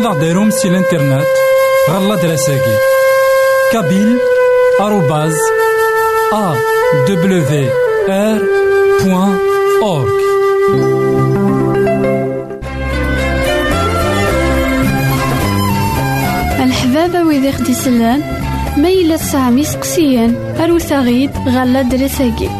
ماذا غديرهم سي الانترنت غالا دراساكي كابيل آروباز أ دبليو آر بوان أورك الحبابة ويدي خدي سلان ميلة سامي سقسيان أروثاغيد غالا دراساكي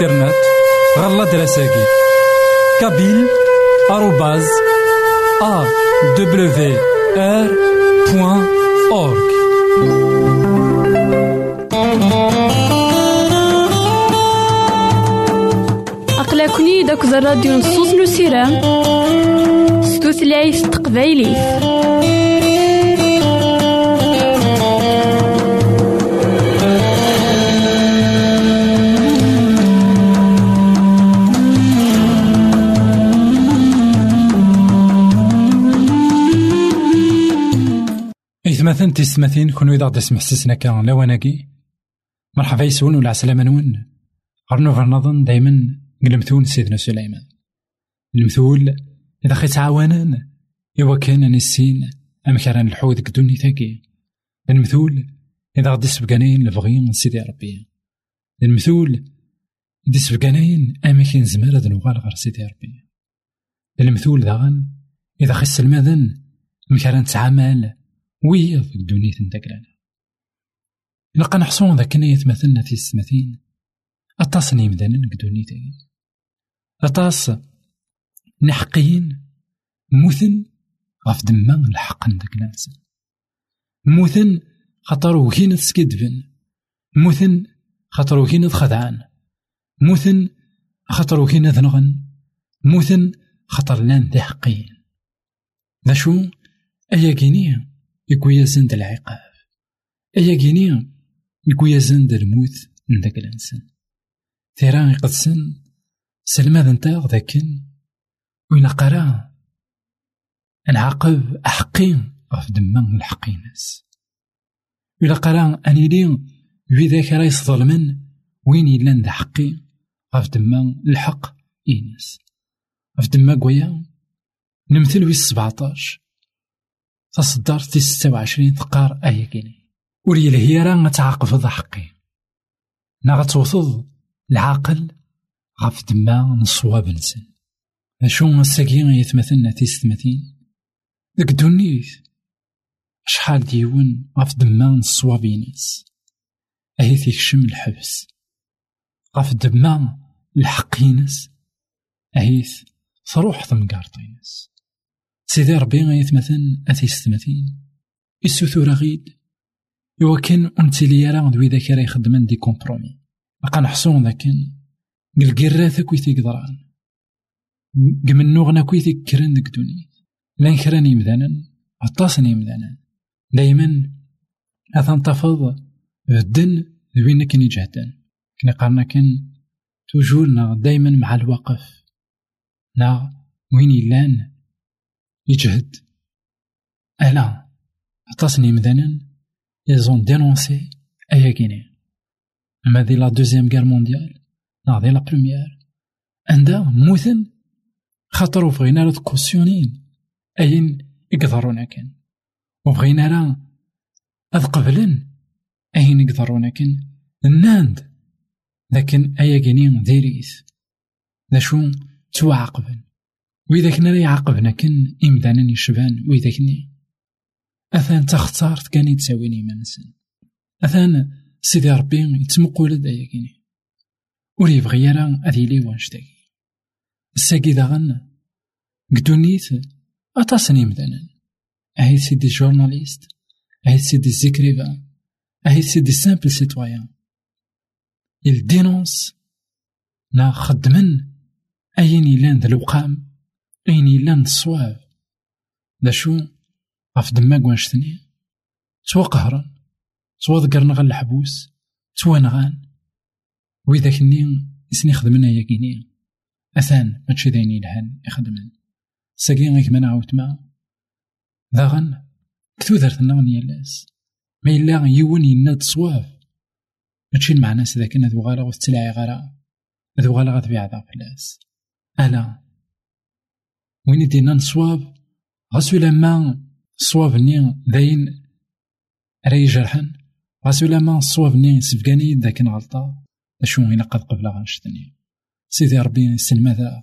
الانترنت غالا دراساكي كابيل آروباز أ دبليو آر بوان أورك أقلكني داك الراديو نصوص نو سيرام ستوثلايف تقبايليه إثماثن تيستماثين كونو إذا غدي سمحسسنا كان لواناكي. مرحبا يسون ولا عسلامة نون. غرنو فرنظن دايما قلمثون سيدنا سليمان. المثول إذا خي تعاونان إوا كان نسين أم كان الحوذ كدوني تاكي. المثول إذا غدي سبقانين لبغي سيدي ربي. المثول دي سبقانين أما كان زمار هاد نوغال غير سيدي ربي. المثول داغن إذا خس المذن مكان تعامل ويا في الدنيا تندقلنا لقى نحصون ذاك يتمثلنا في السماثين أطاس نيمدانا كدوني تاكي أطاس نحقين موثن غف دما الحق نداك ناس موثن خاطر وكين تسكدفن. موثن خاطر وكين خدعان موثن خاطر وكين ذنغن موثن خاطر لأن ذي حقين ذا شو؟ أيا يكويا زند العقاب. أيا كينيا يكويا زند الموت من ذاك الإنسان. ثيران يقدسن سلماد نتا ذاكن وين قرا نعاقب أحقين غف دما الحقيناس إلا قرا أني لي في ذاك راه يظلمن وين يلان ذا حقي غف دما الحق إيناس غف دما قويا نمثل في السبعتاش تصدر في ستة وعشرين تقار أيا كيني ولي الهي راه غتعاقب حقي نا غتوصل العاقل غف دما نصواب نسن أشو الساقي يتمثلنا تيستمثين ديك دونيت شحال ديون غف دما نصواب ناس أهي تيكشم الحبس. غف دما الحق ينس أهيث تروح ثمقارطينس سيدي ربي غيتمثل أتيستمثين السثورة غيد. إوا كان أنت لي راه ذوي ذاك راه يخدمن دي كومبرومي. بقى نحصون ذاكن قلقيرات كوي تيقدران قمنو غنا كوي تيكرن ديك دوني لأن كران يمدانا عطاسن يمدانا دايما أتنتفض الدن ذوين كن يجهدن. كنا قارنا كن توجورنا دايما مع الوقف. نا وين يلان يجهد. ألا عطاسني مدانا يزون دينونسي أيا كيني أما دي لا دوزيام غير مونديال نا دي لا بروميير عندها موثن خاطر بغينا راه كوسيونين أين يقدرونا كان وبغينا راه أذ قبلن أين يقدرونا كان الناند لكن أيا كيني ديريس ذا شو توعقبن وإذا كنا يعاقبنا كن إمدانا يشبان وإذا كني أثان تختارت كان يتساويني منسن أثان سيدي ربي يتمقول دايا كيني. ور يبغي يرى أذي لي وانشتاكي الساقي داغن قدونيت أطاسني مدانا أهي سيدي جورناليست. أهي سيدي زيكريفا أهي سيدي سامبل سيتوايان dénonce نا خدمن. أين يلان ذا الوقام. أين يلان الصواب دا شو غف دماغ وانشتني توا قهرا توا ذكرنا غا الحبوس توا نغان وإذا كني إسني خدمنا يا كيني أثان ماشي داين يلهان يخدمن ساقي غيك ما نعاود ما ذاغن كتو درتنا نيالاس ما إلا يون يناد صواب ماشي المعنى سذا كنا ذو غالا وستلعي غالا ذو غالا غتبيع ذا فلاس ألا وين دينا نصواب غاسو لما الصواب ني داين راي جرحن غاسو لما الصواب ني سفقاني ذاك غلطة. اشو إلا قد قبل غنشتني. سيدي ربي يسلم ذا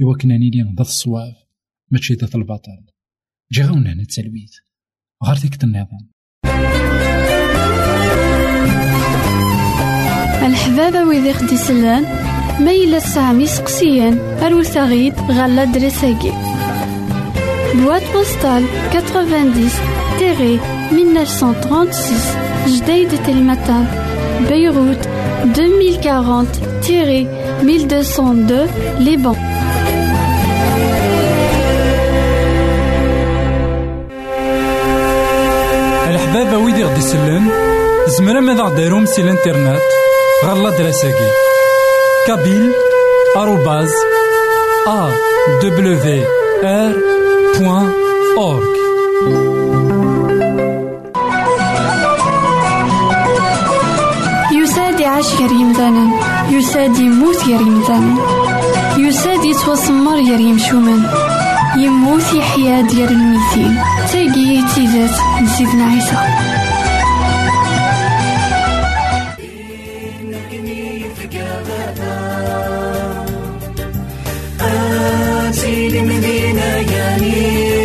يوكناني لي ضد الصواب. ماشي ضد البطل. جا غاونا هنا التلويث. غير ديك النظام. الحبابة ويدي خدي سلان ميلا سامي سقسيان أروساغيد غالا دريساكي. Boîte postale 90-1936 Jdeï de Telmatan Beyrouth 2040-1202 Liban الحبابة ويدي غدي يسلم زمرا ماذا غديرهم سي الانترنت؟ غالا دراساكي. كابيل آروباز أ دبليو آر بوان أورك يساد يعيش غير يمثالا يساد يموت غير يمثالا يساد يتوسمر غير يمشومان يموت يحيا ديال الميتين. تاقي تيزات نسيدنا عيسى. أقلكني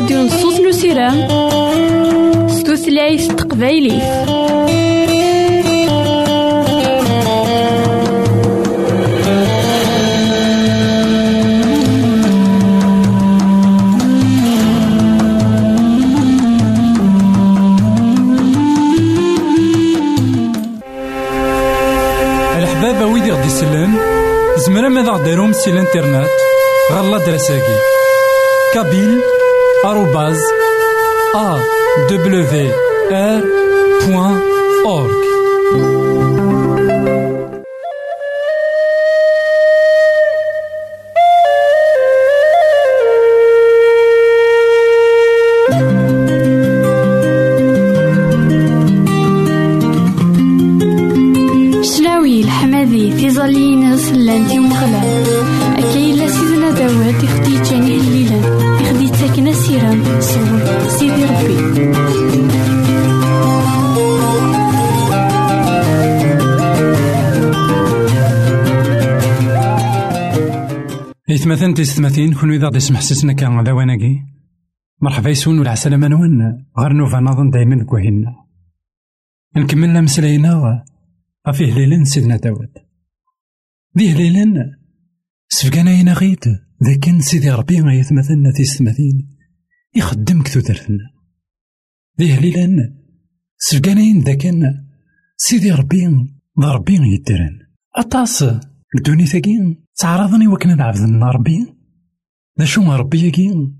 راديو نصوص نو سيرام ستوثلايف تقبايليف الحبابة ويدي غدي سلان زمرا ماذا غديرهم سي الانترنات غالا دراساكي. كابيل آروباز إثمثن تيستمثين كون إذا غدي سمح سسنا كان ذواناكي مرحبا يسون والعسلامة نوان غير نوفا نظن دايما كوهينا. نكمل مسلاينا غفي هليلن سيدنا داود. ذي هليلن سفقانا ينا غيد ذاكن سيدي ربي تيستمثين يخدم كثو درثنا ذي هليلن سفقانا ين ذاكن سيدي ربي ضربي ربي يدرن أطاس الدوني ثاقين تعرضني وكنا نعبد ربي ذا شو ربي ياكي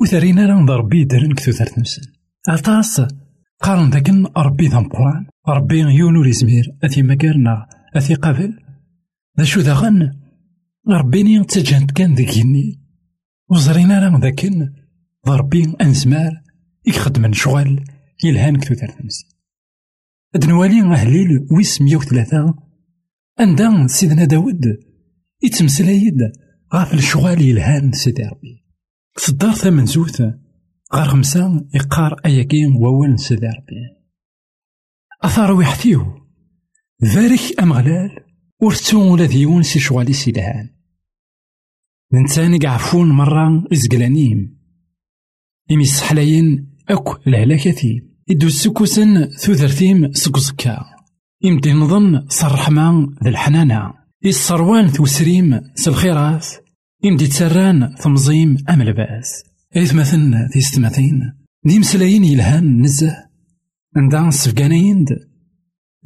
وثرينا راه ربي درن كثو ثرت نفسن عطاس قارن ذاكن ربي ذا مقران ربي يونو ريزمير أثي مكارنا أثي قبل ذا شو ذا غن ربيني تجانت كان ذاكيني وزرينا راه ذاكن ربي أنزمار. يخدم شغل. يلهان كثو ثرت نفسن أدنوالي أهليل ويس مية وثلاثة عندها سيدنا داود. يتمسلايد غاف الشغال يلهان سيدي ربي. في الدار ثمنزوث غار خمسة يقار أياكين وول سيدي ربي. أثار ويحتيو ذارك أمغلال ورتو ولا ديون سي شغالي سيدهان نتاني قعفون مرة إزقلانيم. إمي السحلاين أك الهلاكتي إدو السكوسن ثوثرتيم سكوزكا إمدي نظن صرحما ذا الحنانة الصروان توسريم سالخيرات إمدي تسران ثمزيم أم لباس في ستماثين دي مسلايين يلهان نزه. عندها سفقانين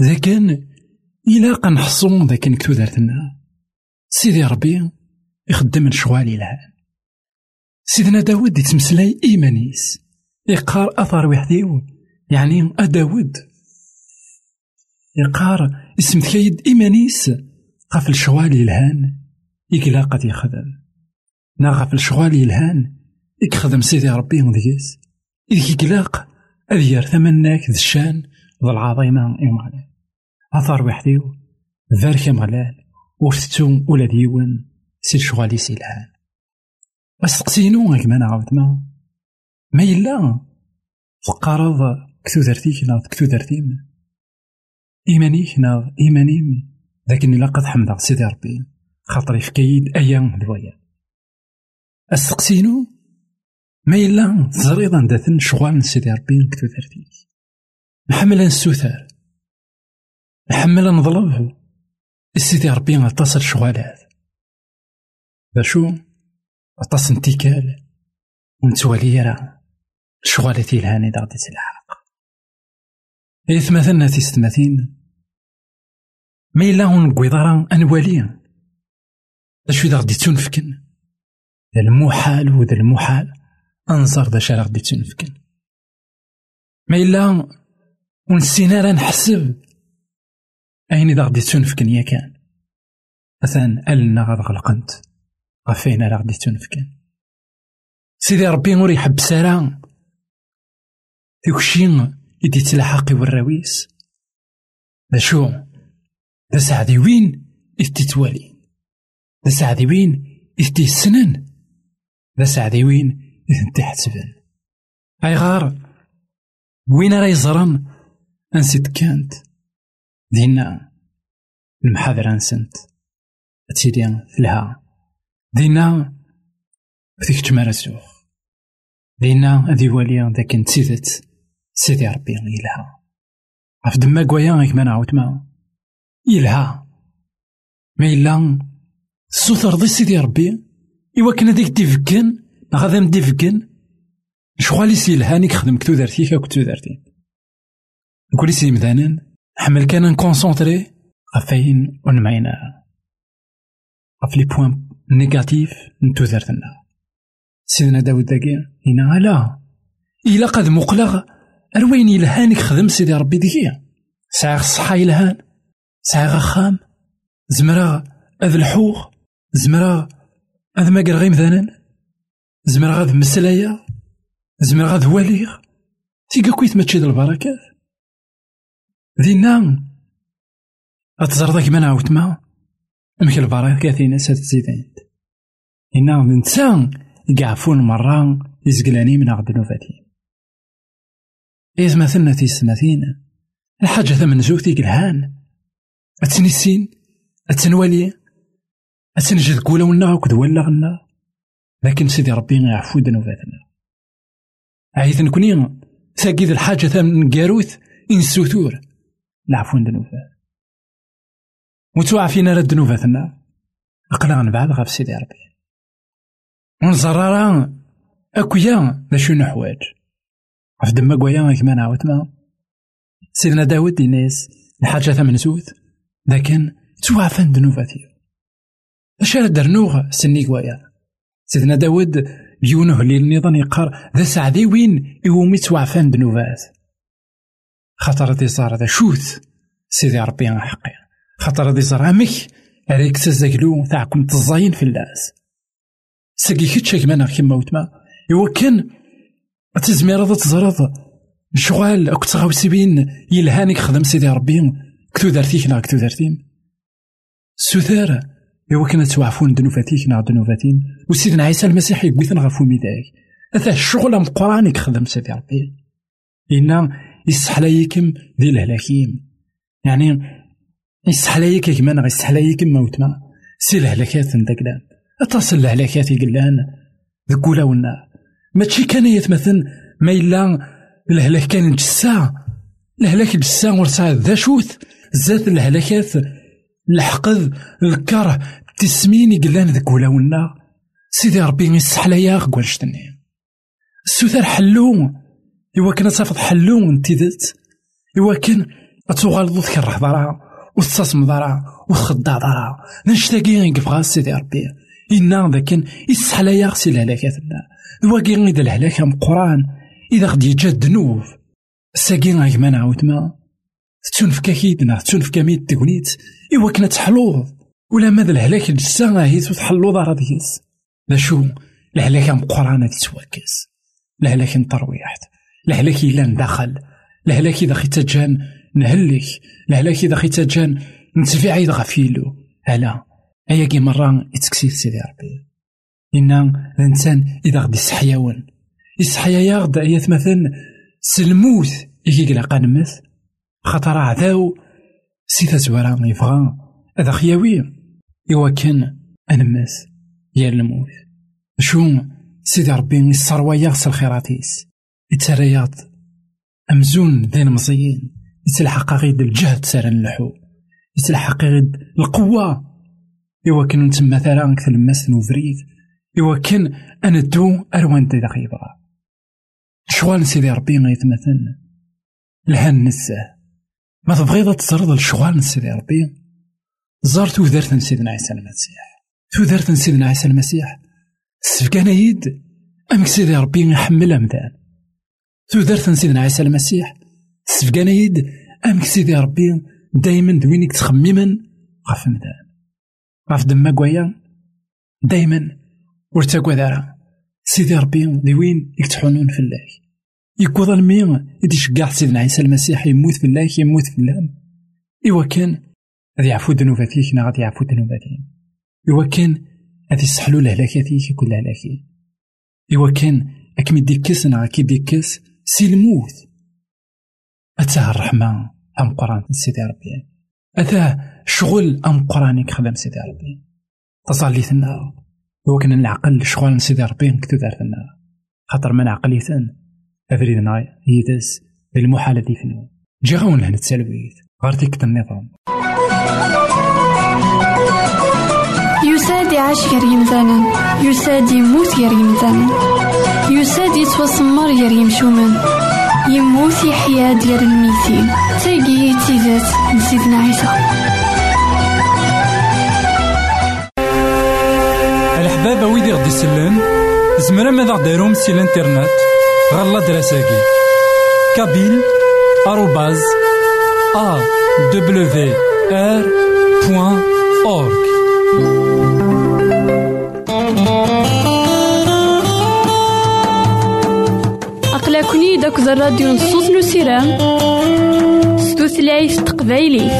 ذا كان إلا نحصون ذاك نكتو دارتنا سيدي ربي يخدم الشغال يلهان. سيدنا داود يتمسلاي إيمانيس. يقار أثر وحديو يعني أداود. يقار اسم تكيد إيمانيس. غف الشغال يلهان يكلا قد يخدم. نا غف الشغال يلهان يخدم سيدي ربي مديس إذ يقلاق أذير ثمناك ذا الشان ذا العظيمة إمغلال أثار وحديو ذارك إمغلال ورثتو ولا ديون سي الشغال يسيلهان أستقسينو غيك ما نعاود ما ما يلا. فقارض كتو درتيك نا كتو درتيم. إيمانيك نا إيمانيم. لكن إلا قد حمد سيدي ربي خاطري في كيد أيام دوايا السقسينو ما إلا تزريض عندها شغال سيدي ربي نكتو ثرتيك نحمل نسوثر نحمل نظلب سيدي ربي غتصل شغالات باشو؟ غطاس انتكال. ونتوالي راه شغالتي الهاني دغدي تلحق إذ مثلنا تيستماثين ما إلا نقوي ضرا أنوالي أشو إذا غدي تنفكن؟ ذا المحال وذا المحال أنصر ذا شارع غدي تنفكن. ما إلا ونسينا راه نحسب. أين إذا غدي تنفكن يا كان؟ مثلا ألنا غاد غلقنت غفينا راه غدي تنفكن. سيدي ربي نور يحب سارة. ديك الشي يدي تلاحقي والراويس ذا شو؟ ذا سعدي وين إذ تتوالي ذا سعدي وين إذ تيسنن ذا سعدي وين إذ تحتسبن أي غار وين راه يزرن أنسيت كانت. دينا المحاضرة نسنت تيدي في الها دينا فيك تمارا السوخ دينا ذي واليا ذاك نتسيدت سيدي ربي يلها عف دما كوايا غيك ما نعاود ما يلها ما إلا السوثر ضي سيدي ربي. إوا كان هذيك ديفكن غادا مديفكن يسيلهاني خدم كتو دارتي كا كتو دارتي؟ نقول سي مذانا حمل كان نكونسونطري غفاين ونمعينا. غف لي بوان نيجاتيف نتو ذرتنا سيدنا داود داكي هنا لا. إلا قد مقلغ أروين يلهانك خدم سيدي ربي ديكي. ساعة الصحة يلهان ساعة خام زمرا أذ الحوغ زمرا أذ ما غيم ذانان زمرا غاد مسلايا زمرا غاد واليغ تيقا كويت ما تشيد البركات دينا أتزر ذاك من عاوت ما أمك البركات ناس تزيدين إنا نتسان يقعفون مرة يزقلاني من عبد نوفاتين إذ مثلنا تيسمثين الحاجة ثمن زوتي قلهان أتنسين أتنوالي أتنجد كولا ونا وكد ولا غنا لكن سيدي ربي يعفو ذنوباتنا عيث نكوني ثاقيد الحاجة ثمن قاروث إن السوتور العفو ذنوبات متوعفين رد ذنوباتنا أقلا بعد غف سيدي ربي. ونزرارا أكويا ذا شو نحواج. في دما قويا كما نعاود ما. سيدنا داود الناس الحاجة ثمن زوت لكن توعفن ذنوباتي اش درنوغ سني قوايا. سيدنا داود يونه اللي النظام يقار ذا سعدي وين يومي توعفن ذنوبات خاطر دي صار ذا شوت سيدي ربي حقي. خاطر دي صار أمك عليك تزاكلو تاعكم تزاين في اللاس. ساقي كيتش كما كيما وتما إوا كان تزمير تزرد شغال كنت غاوسي بين يلهانك خدم سيدي ربي. كتو دارتيك نا كتو دارتين. سوثار إوا كان توعفون دنوفاتيك نا دنوفاتين. وسيدنا عيسى المسيح يقويثن غفو ميداك أثا الشغل أم قران يخدم سيدي ربي. إنا يسحلايكم ذي الهلاكيم يعني يسحلايك كمان يسحلايكم موتنا. سي الهلاكات ندقلان أتصل الهلاكات يقلان. ذكولا ونا. ماشي كان يتمثل ما إلا الهلاك كان جسا الهلاك جسا ورسا ذا شوث زاد الهلاكات الحقد الكره تسمين يقلان ذك ولاونا. سيدي ربي يسحلا يا غوانشتني السوثر حلو إوا كان صافط حلو انتدت إوا كان أتوغالضو تكره ضرا وتصاصم ضرا وتخدع ضرا نشتاقي يقفغا سيدي ربي. إنا ذاك يسحلا يا غسي الهلاكاتنا واقي غيد الهلاك قران إذا غدي يجا الذنوب. ساقي غاك ما نعاود ما تنفكا كيدنا تنفكا ميت تقنيت إوا كنا تحلوض ولا ماذا الهلاك الجسا غاهي تحلوض راه ديس لا شو الهلاك مقران تتواكس الهلاك نطرويحت الهلاك إلا ندخل الهلاك إذا خي تجان نهلك الهلاك إذا خي تجان نتفي عيد غفيلو هلا أيا كي مرة يتكسير سيدي ربي إن الإنسان إذا غدي يسحياون يسحيا ياغد أيات مثلا سلموت يكي قلقا نمث. خاطر عداو سيتا زوارا يبغى هذا خياوي. إوا كان أنمث يا الموت شو سيدي ربي يسروا يغسل خيراتيس. يترياض أمزون دين مزيين يتلحق غيد الجهد سارا اللحو. يتلحق غيد القوة. إوا كان نتما ثرا كتلماس نوفريد إوا كان أنا دو أروان دي يبغى شغال سيدي ربي غيتمثل الهان نساه ما تبغيض تزرد الشغال سيدي ربي؟ زار تودرت سيدنا عيسى المسيح. تودرت سيدنا عيسى المسيح. سفكان يد. أمك سيدي ربي يحمل أمدان. تودرت سيدنا عيسى المسيح. سفكان يد. أمك سيدي ربي دايما دوينك تخمما غف مدان غف دما قويا دايما. ورتاقوا دارا سيدي ربي دي وين في الله يكوض المي يدي شقاع سيدنا عيسى المسيح يموت في الله يموت في الله إوا كان غادي يعفو ذنوباتيك نا غادي يعفو ذنوباتي إوا كان غادي يسحلو لهلاكاتيك كل هلاكي إوا كان أكمي ديكس نا كي ديكس سي الموت أتاه الرحمة أم قران سيدي ربي أتاه شغل أم قرانك خدم سيدي ربي تصاليتنا هو كان العقل شغل سيدي ربي كتو دارتنا خاطر من عقليتن أفريدنا يدس المحالة دي فنو جي غاون لهنا تسالويت غارتيك النظام. يساد يعيش غير يمثالا يساد يموت غير يمثالا يساد يتوسمر غير يمشومان يموت يحيا ديال الميتين تاقي تيزات نسيدنا عيسى. بابا ويدي غدي يسلم زمرا ماذا غديرهم سي الانترنت؟ غالا دراساكي كابيل آروباز أ دبليو آر بوان أورك أقلكني داك الراديو نصوص تقبايلي